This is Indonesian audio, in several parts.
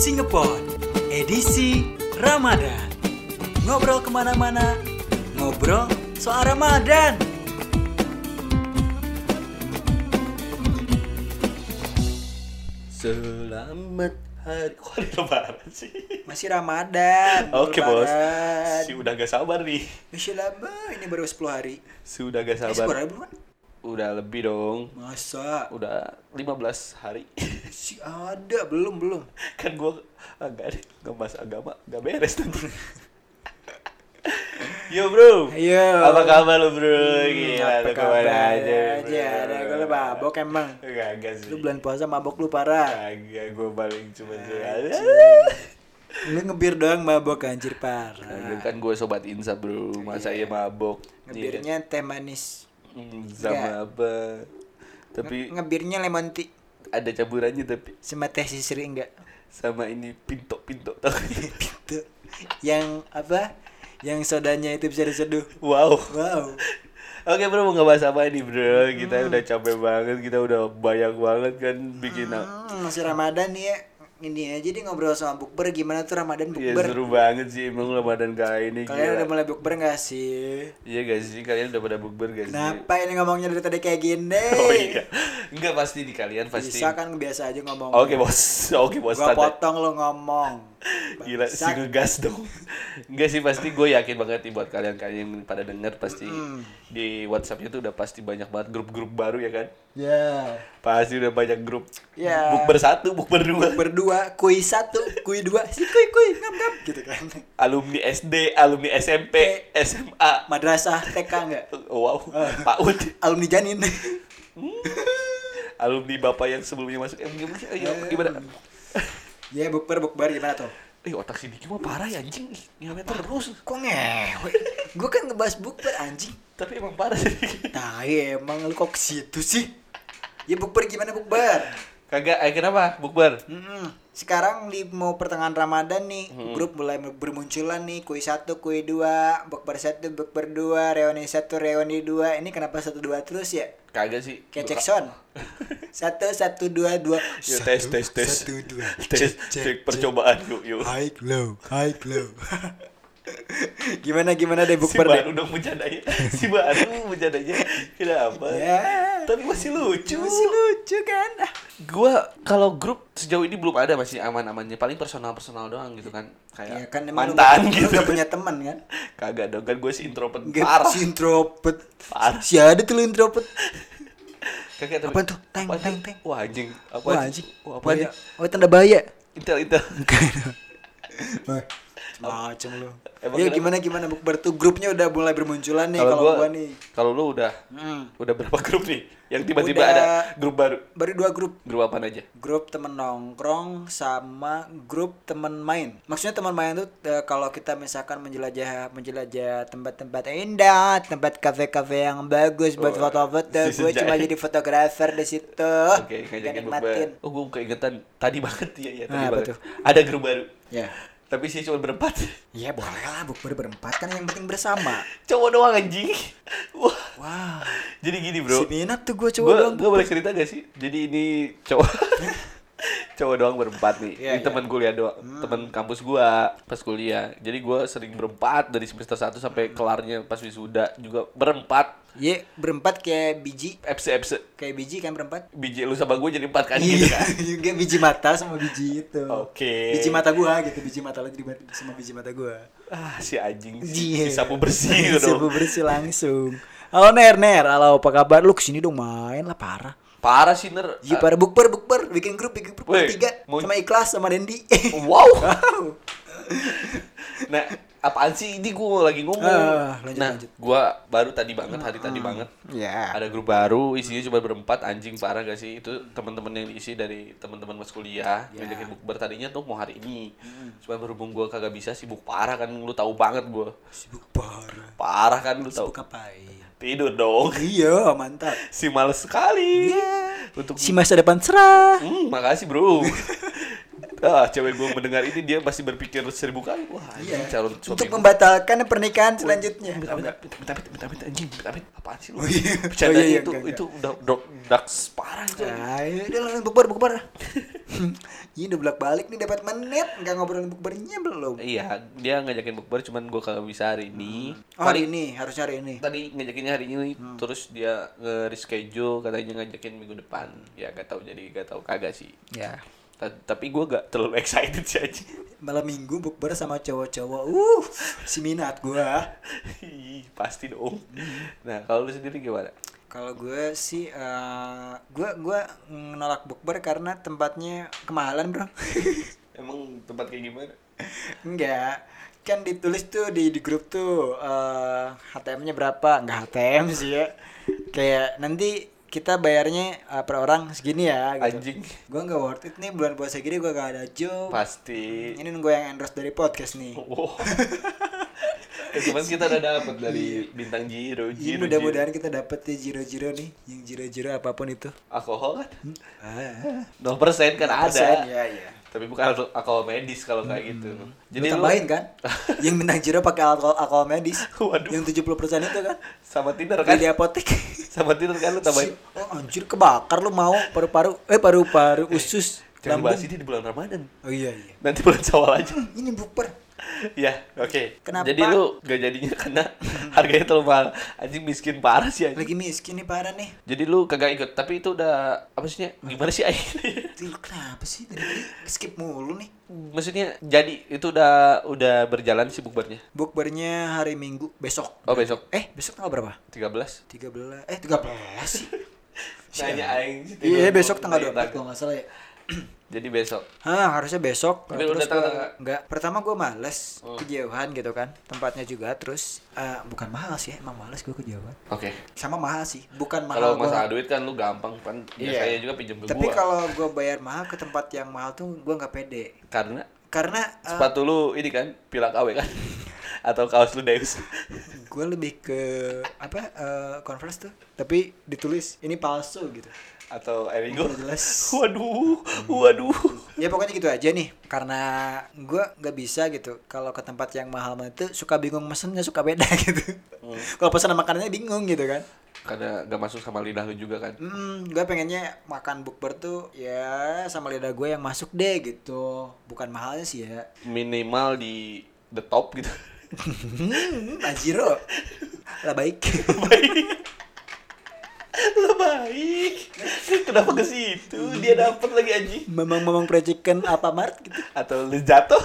Singapore, edisi Ramadan. Ngobrol ke mana-mana, ngobrol soal Ramadan. Selamat hari Kok hari lebaran sih? Masih Ramadan. Oke bos Lebaran. Si udah gak sabar nih Masih lama, ini baru 10 hari. Sudah gak Eh, 10 sabar bukan? Udah lebih dong Masa? Udah 15 hari Si ada, belum, belum. Kan gue agak deh Ngebahas agama Gak beres nanti Yo bro Ayo. Apa kabar lo bro? Gila Hmm, Apa lu ke mana aja aja? Ada gue mabok emang. Kagak sih Lu bulan puasa mabok lu parah. Kagak gue paling cuma sih Lu ngebir doang mabok anjir parah. Kagak kan gue sobat insa bro Masa iya mabok Ngebirnya teh manis. Hmm, sama apa tapi Ngebirnya lemon tea ada campurannya tapi sama teh sisri enggak? sama ini pinto pinto tau Itu yang apa? Yang sodanya itu bisa diseduh. wow Wow. oke bro mau ngebahas apa ini bro kita udah capek banget kita udah banyak banget kan bikin Hmm, masih Ramadan nih ya. Ini aja deh ngobrol sama bukber gimana tuh Ramadan Iya bukber. seru banget sih emang Ramadan kali ini Kalian gila. udah mulai bukber gak sih? Iya gak sih kalian udah pada bukber gak sih Kenapa ini ngomongnya dari tadi kayak gini? oh iya enggak pasti di kalian pasti Bisa kan biasa aja ngomong. oke bos oke bos Gua santai. potong lo ngomong. Gila si Bangsat. ngegas dong Enggak sih pasti gue yakin banget nih buat kalian-kalian yang pada denger pasti Di Whatsappnya tuh udah pasti banyak banget grup-grup baru ya kan Ya. Pasti udah banyak grup Ya. Bukber satu, bukber dua Berdua, kui satu, kui dua, si kui kui ngam ngam gitu kan. Alumni SD, alumni SMP, SMA Madrasah TK enggak? Wow, PAUD Alumni janin. Alumni bapak yang sebelumnya masuk MG Ayo, gimana? Ya bukber bukber gimana tuh? Eh otak si Diki mah parah ya anjing Ngewe terus Kok ngewe? Gue kan ngebahas bukber anjing. Tapi emang parah sih Nah, emang lu kok ke situ sih? Ya bukber gimana bukber? Kagak, eh kenapa? Bukber? Mm-mm. Sekarang di mau pertengahan Ramadan nih, grup mulai bermunculan nih, kui satu, kui dua, bukber satu, bukber dua, reuni satu, reuni dua. Ini kenapa satu dua terus ya? Kagak sih Kayak Jackson. satu, satu, dua, dua. Yuk tes, tes, tes Satu, dua. Tes, cek percobaan yuk, yuk High low, high low. gimana gimana deh si bukber deh? baru dong bercandanya si baru bercandanya kenapa Ya. tapi masih lucu Masih lucu kan? Ah. gua kalau grup sejauh ini belum ada masih aman-amannya paling personal personal doang gitu kan Ya kayak kan emang lu mantan lu gitu nggak punya teman kan? kagak dong kan gue si introvert parah si introvert. Parah. Si ada tuh lu introvert. kagak tapi Apaan tuh? Teng, teng, teng. wah anjing apa Wah anjing. wah apa anjing Oh tanda bahaya. intel intel Macem lu. Emang ya gimana gimana bukber tuh grupnya udah mulai bermunculan nih kalau gua gua nih. kalau lu udah Hmm. udah berapa grup nih yang tiba-tiba Udah- ada grup baru Baru dua grup. grup apa aja Grup temen nongkrong sama grup temen main. Maksudnya teman main tuh eh, kalau kita misalkan menjelajah menjelajah tempat-tempat indah, tempat kafe-kafe yang bagus buat Oh, foto-foto, si gue cuma jadi fotografer di situ. Oke, Dan ngajakin nikmatin. Oh, gue keingetan tadi banget ya, ya tadi Nah, banget. tuh? Ada grup baru. Ya. Tapi sih cuma berempat. Ya boleh lah bukber berempat kan yang penting bersama. Cowok doang anjing. Wah. Wah. Jadi gini, Bro. Si minat tuh gue coba Gue doang. gue boleh cerita gak sih? Jadi ini cowok cowok doang berempat nih. Iya, ini iya. teman kuliah doang, teman kampus gua pas kuliah. Jadi gua sering berempat dari semester 1 sampai kelarnya pas wisuda juga berempat. Iya berempat kayak biji. FC FC kayak biji kan berempat? Biji lu sama gue jadi empat kan? Gitu iya kan. biji mata sama biji itu. Oke. biji mata gua gitu biji mata lo jadi sama biji mata gua. Ah, si anjing si, si sapu bersih gitu sapu bersih langsung. Halo ner ner. Halo apa kabar? Lu ke sini dong main lah parah Parah sih ner. Iya parah bukber bukber bikin grup bikin grup tiga mau- sama ikhlas sama Dendi Wow. Nah, apaan sih ini gue lagi ngomong. Ah, lanjut, nah, gue baru tadi banget, hari tadi banget. ya Ada grup baru, isinya cuma berempat, anjing parah gak sih? Itu teman-teman yang diisi dari teman-teman mas kuliah, Ya. ngajakin bukber tadinya tuh mau hari ini. Cuma berhubung gue kagak bisa sibuk parah kan, lu tahu banget gue. sibuk parah Parah kan lu tahu. sibuk Tidur dong. iya mantap Si males sekali. Iya. Untuk si masa depan cerah Hmm, makasih bro. ah cewek gue mendengar ini dia pasti berpikir seribu kali wah Iya. calon suami Untuk membatalkan pernikahan selanjutnya. Minta minta minta minta minta anjing minta minta apaan sih lu? Oh iya. Bercanda Oh iya, iya, itu enggak, itu udah dark parah itu. Ayo, udah lah bukber Ini udah bolak balik nih dapat menit nggak ngobrolin bukbernya belum. Iya, dia ngajakin bukber cuman gue kagak bisa hari ini. Oh, hari ini harusnya hari ini. Tadi ngajakinnya hari ini terus dia nge-reschedule katanya ngajakin minggu depan. Ya gak tahu jadi gak tahu kagak sih. Ya. Ta- Tapi gue gak terlalu excited sih aja. Malam minggu bukber sama cowok-cowok. Uh, si minat gua. Ih, Pasti dong. Nah, kalau lu sendiri gimana? Kalau gue sih, eh gue gue nolak bukber karena tempatnya kemahalan bro. Emang tempat kayak gimana? Enggak, kan ditulis tuh di, di grup tuh eh HTM-nya berapa? Enggak HTM sih ya. Kayak nanti kita bayarnya eh, per orang segini ya. Gitu. Anjing. Gue nggak worth it nih bulan puasa gini gue gak ada job. Pasti. Ini nunggu yang endorse dari podcast nih. Wow. Eh, cuman kita udah dapet dari bintang Jiro, Jiro, Jiro. mudah-mudahan kita dapet ya jiro-jiro nih, yang jiro-jiro apa pun itu. Alkohol kan? Ah, 0% kan ada. persen, ya ya. Tapi bukan alko- alkohol medis kalau kayak gitu. Jadi tambahin kan? yang bintang jiro pakai alkohol alkohol medis. Waduh. Yang 70% itu kan? Sama Tinder Kan kan? di apotek. Sama Tinder kan lu tambahin. Oh anjir kebakar lu mau paru-paru eh paru-paru usus Jangan lambung. bahas ini di bulan Ramadan. Oh iya iya. Nanti bulan Syawal aja. Ini bukber. ya, oke. Kenapa? Jadi lu gak jadinya karena harganya terlalu mahal. Anjing miskin parah sih anjing. Lagi miskin nih parah nih. Jadi lu kagak ikut, tapi itu udah apa sih? Gimana sih akhirnya? Kenapa sih dari skip mulu nih? Maksudnya jadi itu udah udah berjalan sih bukbernya. Bukbernya hari Minggu besok. Oh, besok. Eh, besok tanggal berapa? 13. 13 eh 13 sih. Nanya aing sih. Iya, besok tanggal 24 kalau nggak salah ya. Jadi besok. Hah, harusnya besok. Tapi lu datang gua- nggak? Enggak. Pertama gue males Oh. kejauhan gitu kan. Tempatnya juga terus eh, bukan mahal sih, emang males gue kejauhan. Oke. Sama mahal sih, bukan Kalau mahal. gua- masalah duit kan lu gampang kan Iya. biasanya juga pinjam ke Tapi kalau gue bayar mahal ke tempat yang mahal tuh gue nggak pede. karena Karena eh, sepatu lu ini kan pilak awe kan atau kaos lu Deus. gue lebih ke apa eh, Converse tuh, tapi ditulis ini palsu gitu. Atau Erigo. Jelas. Waduh, waduh. Ya pokoknya gitu aja nih. Karena gue nggak bisa gitu. Kalau ke tempat yang mahal itu suka bingung mesennya suka beda gitu. Hmm. Kalau pesan makanannya bingung gitu kan. Karena gak masuk sama lidah lu juga kan. Hmm, gue pengennya makan bukber tuh ya sama lidah gue yang masuk deh gitu. Bukan mahalnya sih ya. Minimal di the top gitu. Hmm, Ajiro. Lah baik. baik. Lah baik. Kenapa ke situ? Dia dapat lagi anjing. Memang-memang precikan Alfamart gitu. Atau lu jatuh?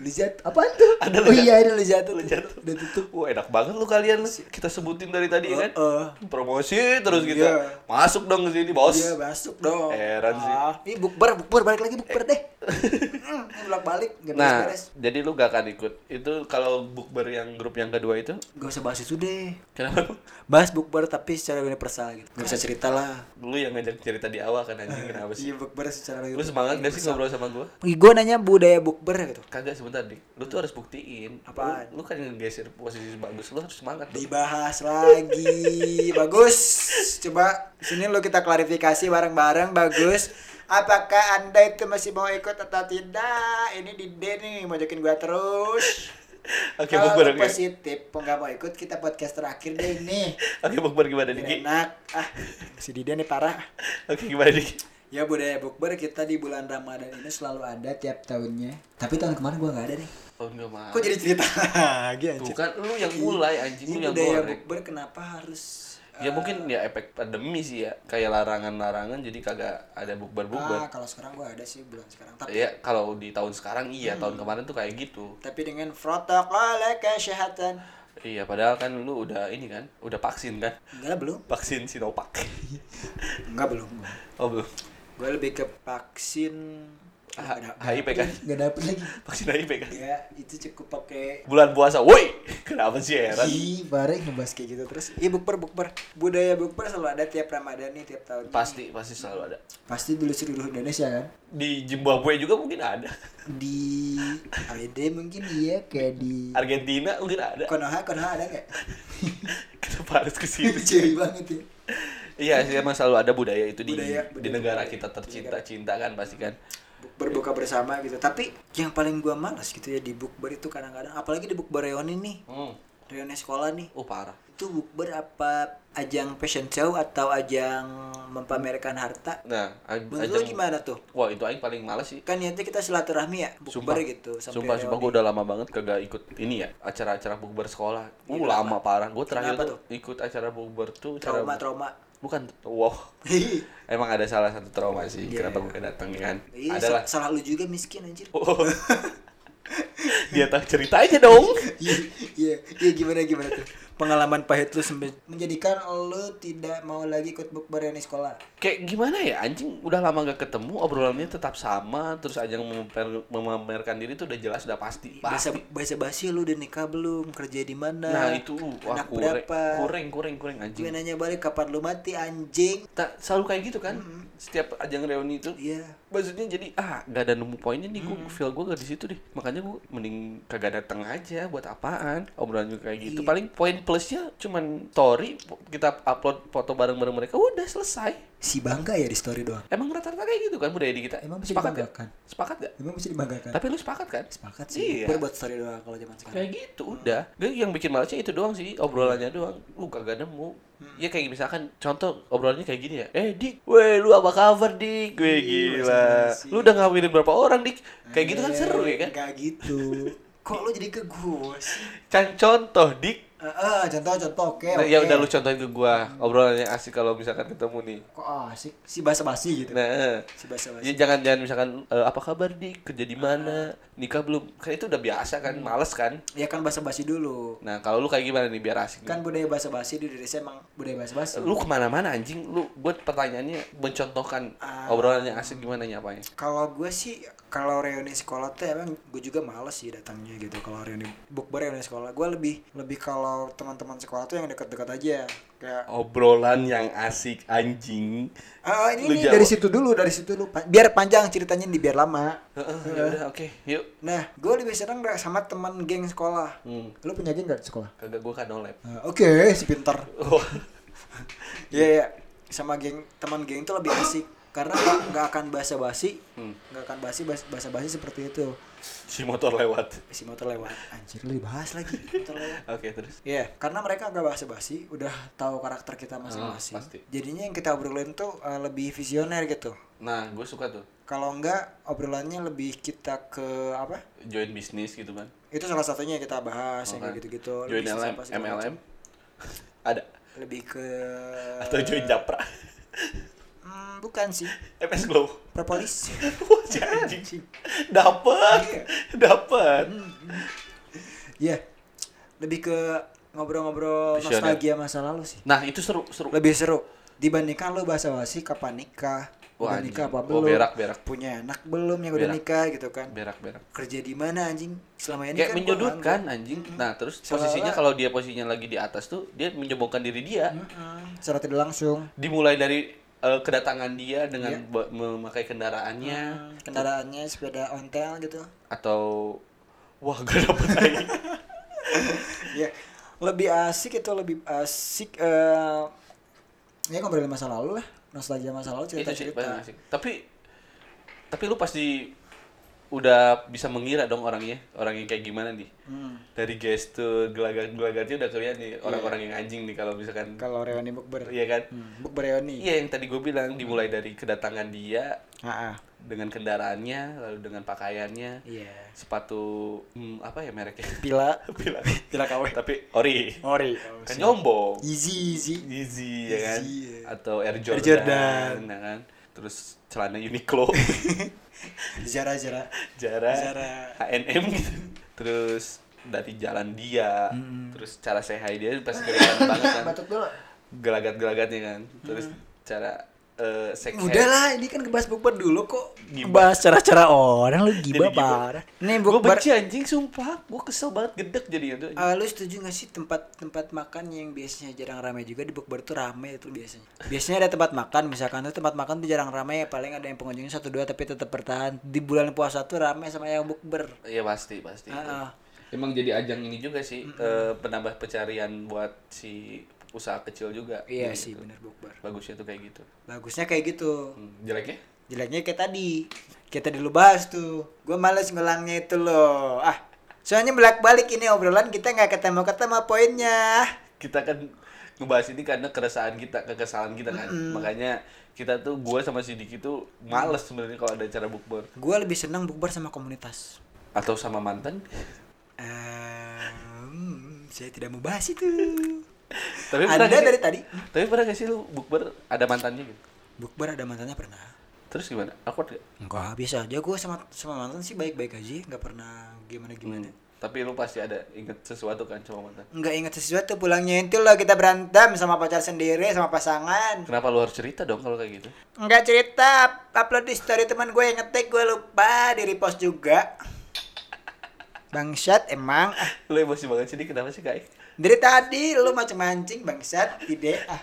Lezat apaan tuh? Ada oh Lezat. iya ada. Lezat tuh. Udah tutup. Wah enak banget lu kalian kita sebutin dari tadi kan. Heeh. Promosi terus kita Iya. masuk dong ke sini bos. Iya masuk dong. Heran sih. Ah, ini bukber, bukber balik lagi bukber deh. Hmm, bolak balik nggak Nah, beres-beres. jadi lu gak akan ikut. Itu kalau bukber yang grup yang kedua itu, Gak usah bahas itu deh. kenapa? Bahas bukber tapi secara universal gitu. Gak usah cerita lah. Lu yang ngajak cerita di awal kan anjing kenapa sih? Iya bukber secara Lu semangat gak sih ngobrol sama gua? Gue nanya budaya bukber gitu. Kagak sebentar dik. Lu tuh harus buktiin. Apaan? Lu, lu kan ngegeser posisi bagus. Lu harus semangat. dong. Dibahas lagi. bagus. Coba sini lo kita klarifikasi bareng-bareng bagus. Apakah anda itu masih mau ikut atau tidak? Ini di D nih mojokin gua terus. Oke, Kalau bukber positif, kok nggak mau ikut kita podcast terakhir deh ini. Oke, bukber gimana dik? enak. Ah, si Dida nih parah. Oke, gimana dik? Ya budaya bukber kita di bulan Ramadan ini selalu ada tiap tahunnya. Tapi tahun kemarin gua nggak ada nih. Oh, enggak mau. Kok jadi cerita lagi anjir? Bukan lu yang mulai anjing lu yang budaya goreng. bukber kenapa harus Ya mungkin ya efek pandemi sih ya. Kayak larangan-larangan jadi kagak ada Ah, bukber-bukber. kalau sekarang gua ada sih bulan sekarang. Tapi Iya, kalau di tahun sekarang iya, Hmm. tahun kemarin tuh kayak gitu. tapi dengan protokol kesehatan. Iya, padahal kan lu udah ini kan, udah vaksin kan? Enggak belum. Vaksin Sinovac. Enggak belum. Oh, belum. Gue lebih ke vaksin HIV kan? Nggak dapet lagi. Vaksin HIV kan? Ya, itu cukup pakai Bulan puasa, woi! Kenapa sih heran? Ih, bareng ngebahas kayak gitu terus. Iya, bukber bukber. Budaya bukber selalu ada tiap Ramadan nih, tiap tahun. Pasti, pasti selalu ada. Pasti dulu seluruh Indonesia kan. Di Zimbabwe juga mungkin ada. Di AWD mungkin iya kayak di Argentina mungkin ada. Konoha, Konoha ada nggak? Kenapa harus ke situ? Cewek banget ya. Iya sih emang selalu ada budaya itu di Budaya- di budaya- negara budaya. kita tercinta cinta kan pasti kan. Bukber buka bersama gitu. Tapi yang paling gua malas gitu ya di bukber itu kadang-kadang. Apalagi di bukber reuni nih. Hmm. reuni sekolah nih. Oh parah. itu bukber apa ajang fashion show atau ajang mempamerkan harta? Nah, aj- menurut ajang- gimana tuh? Wah, itu aing paling males sih. kan niatnya kita silaturahmi ya bukber gitu Sumpah, sumpah gue udah lama banget kagak ikut ini ya acara-acara bukber sekolah. Uh, Iya, lama parah. Gue terakhir tuh, ikut acara bukber tuh acara trauma trauma bukan wow. Emang ada salah satu trauma sih Iya. kenapa gue datang ya kan. Iya, Adalah sa- salah lu juga miskin anjir. Oh. Dia tahu cerita aja dong. Iya, iya, iya gimana gimana tuh? Pengalaman pahit lu sampai menjadikan lu tidak mau lagi ikut bukber reuni sekolah. Kayak gimana ya anjing udah lama gak ketemu obrolannya tetap sama terus ajang memamer- memamerkan diri tuh udah jelas udah pasti. Bahasa bahasa basi lu udah nikah belum? Kerja di mana? Nah, itu wah anak kureng, berapa? kureng kureng kureng Gue anjing. nanya balik kapan lu mati anjing? Tak selalu kayak gitu kan. Setiap ajang reuni itu Iya. maksudnya jadi ah gak ada nemu poinnya nih gue feel gue gak di situ deh makanya gue mending kagak datang aja buat apaan obrolan juga kayak gitu Iya. paling poin plusnya cuman story kita upload foto bareng bareng mereka udah selesai Si bangga ya di story doang. emang rata-rata kayak gitu kan budaya di kita Emang bisa sepakat gak? dibanggakan? sepakat gak Emang bisa dibanggakan? tapi lu sepakat kan Sepakat sih. Iya. Buat story doang kalau zaman sekarang. kayak gitu udah Dia yang bikin malesnya itu doang sih obrolannya doang lu kagak nemu Hmm. ya kayak misalkan contoh obrolannya kayak gini ya eh dik weh lu apa kabar dik gue gila basa-basi. lu udah ngawinin berapa orang dik kayak gitu kan Eh, seru ya kan Gak gitu. Kok lu jadi ke gue sih? Can contoh dik Eh, eh, contoh contoh oke. Nah, oke. ya udah lu contohin ke gua obrolannya asik kalau misalkan ketemu nih Kok asik? Si basa basi gitu. nah Si basa basi. ya jangan jangan misalkan "Eh, apa kabar dik kerja di mana nikah belum kan itu udah biasa kan males kan Ya kan basa basi dulu. nah kalau lu kayak gimana nih biar asik Kan budaya basa basi di Indonesia emang budaya basa basi. lu ke mana-mana anjing lu buat pertanyaannya mencontohkan Ah. obrolannya asik gimana nyapanya Kalau gue sih kalau reuni sekolah tuh emang gue juga males sih datangnya gitu. Kalau reuni bukber reuni sekolah gue lebih lebih kalau teman-teman sekolah tuh yang dekat-dekat aja. Kayak obrolan yang asik anjing ah ini jawab. dari situ dulu dari situ dulu biar panjang ceritanya nih biar lama. Heeh, ya udah oke yuk Nah, gue lebih seneng nggak sama teman geng sekolah. hmm. Lu punya geng gak sekolah? kagak gua kan nolep Ah, Oke, si pintar. oh. Iya, iya. Sama geng teman geng itu lebih asik karena nggak akan basa-basi, Hmm. nggak akan basi bas- basa-basi seperti itu. si motor lewat Si motor lewat, anjir lu dibahas lagi motor lewat. oke terus Iya, karena mereka nggak basa-basi, udah tahu karakter kita masing-masing. Pasti. Jadinya yang kita obrolin tuh eh, lebih visioner gitu. nah gue suka tuh Kalau enggak obrolannya lebih kita ke apa? join bisnis gitu kan Itu salah satunya yang kita bahas yang Oke. kayak gitu-gitu. join LM, MLM ada Lebih ke atau join Japra Hmm, bukan sih. MS Glow Propolis. Wah, anjing dapat Iya. dapat Iya. Lebih ke ngobrol-ngobrol nostalgia masa lalu sih. nah itu seru seru Lebih seru dibandingkan lu bahasa basi kapan nikah, Wah, udah nikah apa Oh, belum, berak, berak. punya anak belum yang udah Berak. nikah gitu kan. berak berak Kerja di mana anjing? Selama ini kayak kan menyudutkan anjing nah terus Seolah-olah- posisinya kalau dia posisinya lagi di atas tuh dia menyombongkan diri dia Mm-mm. Secara tidak langsung. dimulai dari eh, kedatangan dia dengan ba- memakai kendaraannya Hmm, kendaraannya sepeda ontel gitu. atau wah gak dapet lagi. Ya lebih asik itu lebih asik eh ya ngobrolin masa lalu lah. Nostalgia masa lalu cerita cerita tapi tapi lu pasti udah bisa mengira dong orangnya orang yang kayak gimana nih. Hmm. dari gestur gelagat gelagatnya udah kelihatan nih orang-orang yang anjing nih kalau misalkan kalau reuni bukber. Iya kan? Hmm. bukber reuni. Iya yang tadi gue bilang dimulai dari kedatangan dia ah ah. dengan kendaraannya lalu dengan pakaiannya. Iya. Sepatu hmm, apa ya mereknya? Pila. Bilang. pila KW tapi ori. Ori. Kan nyombong. Easy easy. Yeezy ya kan? Yeezy, ya. atau Air Jordan, Jordan. ya kan? Terus celana Uniqlo Zara Zara. Zara, Zara. H&M gitu. Terus dari jalan dia Mm. terus cara sehai dia pasti kelihatan banget kan. Batuk dulu. Gelagat-gelagatnya kan. Terus cara eh shake hand. udah lah ini kan ngebahas bukber dulu kok ngebahas cara-cara orang lu gibah Jadi parah nih gue bukber benci anjing sumpah gue kesel banget gedek jadinya tuh Ah, lu setuju gak sih tempat tempat makan yang biasanya jarang ramai juga di bukber tuh rame itu biasanya. Biasanya ada tempat makan misalkan tuh tempat makan tuh jarang ramai paling ada yang pengunjungnya satu dua tapi tetap bertahan. Di bulan puasa tuh rame sama yang bukber. Iya pasti pasti Ah, ah. emang jadi ajang ini juga sih eh, penambah pencarian buat si usaha kecil juga Iya Gitu. sih bener bukber. bagusnya tuh kayak gitu. Bagusnya kayak gitu. Hmm, jeleknya? Jeleknya kayak tadi. Kita dulu bahas tuh. Gue males ngulangnya itu loh. Ah soalnya belak balik ini obrolan kita nggak ketemu ketemu poinnya. Kita kan ngebahas ini karena keresahan kita kekesalan kita kan. Makanya kita tuh gua sama si Diki tuh males sebenarnya kalau ada acara bukber. Gue lebih senang bukber sama komunitas. Atau sama mantan? Ehm, saya tidak mau bahas itu tapi sih- dari tadi. Tapi pernah gak sih lu bukber ada mantannya gitu? Bukber ada mantannya pernah. Terus gimana? Awkward gak? enggak bisa aja. Gue sama sama mantan sih baik baik aja. Nggak pernah gimana gimana Hmm. tapi lu pasti ada inget sesuatu kan sama mantan? Nggak ingat sesuatu. Pulangnya itu loh kita berantem sama pacar sendiri sama pasangan. Kenapa lu harus cerita dong kalau kayak gitu? Nggak cerita. Upload di story teman gue yang ngetik. Gue lupa di repost juga. Bangsat emang. Lu emosi banget sih kenapa sih kayak dari tadi lu macam mancing bangsat ide ah.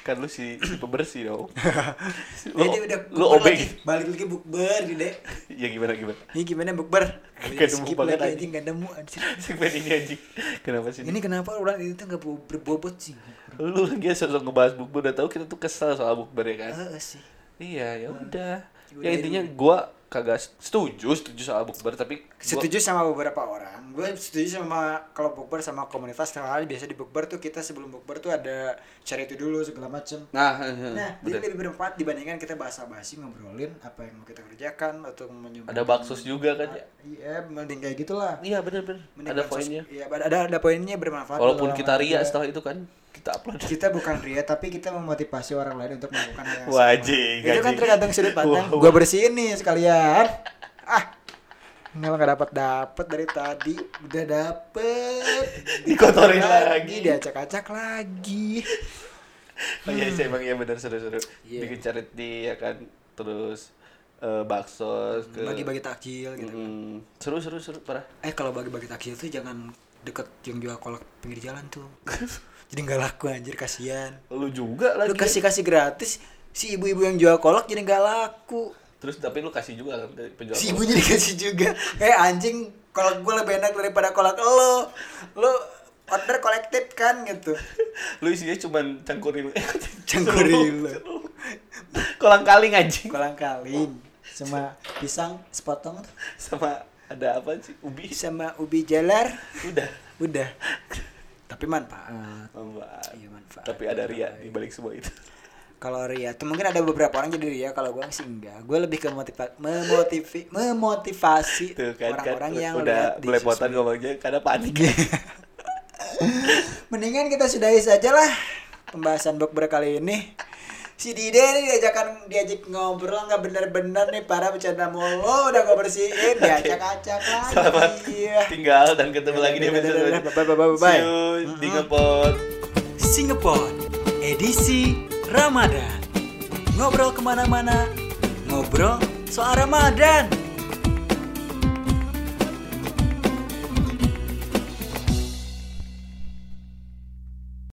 Kan lu si, si pembersih dong. Jadi udah lu obeng. lagi. balik lagi bukber ide. Ya gimana gimana? Ini gimana bukber? Gak nemu banget lagi anjing. anjing gak nemu anjir segmen ini anjing. Kenapa sih ini? Kenapa orang itu tuh bo- berbobot sih? Lu lagi sosok ngebahas bukber udah tahu kita tuh kesel soal bukber ya kan? Heeh sih. Iya ya udah Udah, ya intinya gua kagak setuju setuju soal bukber tapi gua- setuju sama beberapa orang. Gue setuju sama kalau bukber sama komunitas soalnya biasa di bukber tuh kita sebelum bukber tuh ada cari itu dulu segala macem. Nah, nah bener. jadi lebih bermanfaat dibandingkan kita basa-basi ngobrolin apa yang mau kita kerjakan atau menyebut ada baksos juga kan ya? Iya mending kayak gitulah. Iya bener Mending ada poinnya. Iya ada ada poinnya bermanfaat walaupun kita ria juga. setelah itu kan kita upload kita bukan ria tapi kita memotivasi orang lain untuk melakukan hal yang sama. Wajing, itu kan tergantung sudut pandang wah. gua bersihin nih sekalian ah nggak nggak dapat dapat dari tadi udah dapet Dikotorin lagi. diacak-acak lagi Oh iya sih emang iya bener seru-seru. Iya. Bikin charity ya kan. Terus eh, bakso ke bagi-bagi takjil gitu Mm, seru seru seru parah. eh kalau bagi-bagi takjil tuh jangan deket yang jual kolak pinggir jalan tuh jadi nggak laku anjir kasihan Lu juga lagi. lu kasih kasih gratis si ibu-ibu yang jual kolak jadi nggak laku Terus tapi lu kasih juga kan dari penjual. si kolak. ibunya dikasih juga eh anjing kolak gue lebih enak daripada kolak lo lo order kolektif kan gitu lu isinya cuman cangkurin. Cangkurin lu. Kolang kaling anjing. kolang kaling sama pisang sepotong Sama ada apa sih? Ubi. sama ubi jalar Udah. udah tapi manfaat Manfaat. Iya, manfaat. Tapi ada ria di balik semua itu. kalau Ria tuh mungkin ada beberapa orang jadi Ria kalau gue sih enggak gue lebih ke motiva memotivi memotivasi Tuh kan, kan orang-orang yang udah belepotan ngomongnya karena panik. Mendingan kita sudahi saja lah pembahasan bukber kali ini. Si Dide nih diajakan diajak ngobrol nggak bener-bener nih para bercanda mulu udah gue bersihin diacak-acak lagi. Selamat tinggal dan ketemu lagi di episode bye, bye, bye, bye. Ngepot. Singapore edisi Ramadan. Ngobrol ke mana-mana, ngobrol soal Ramadan.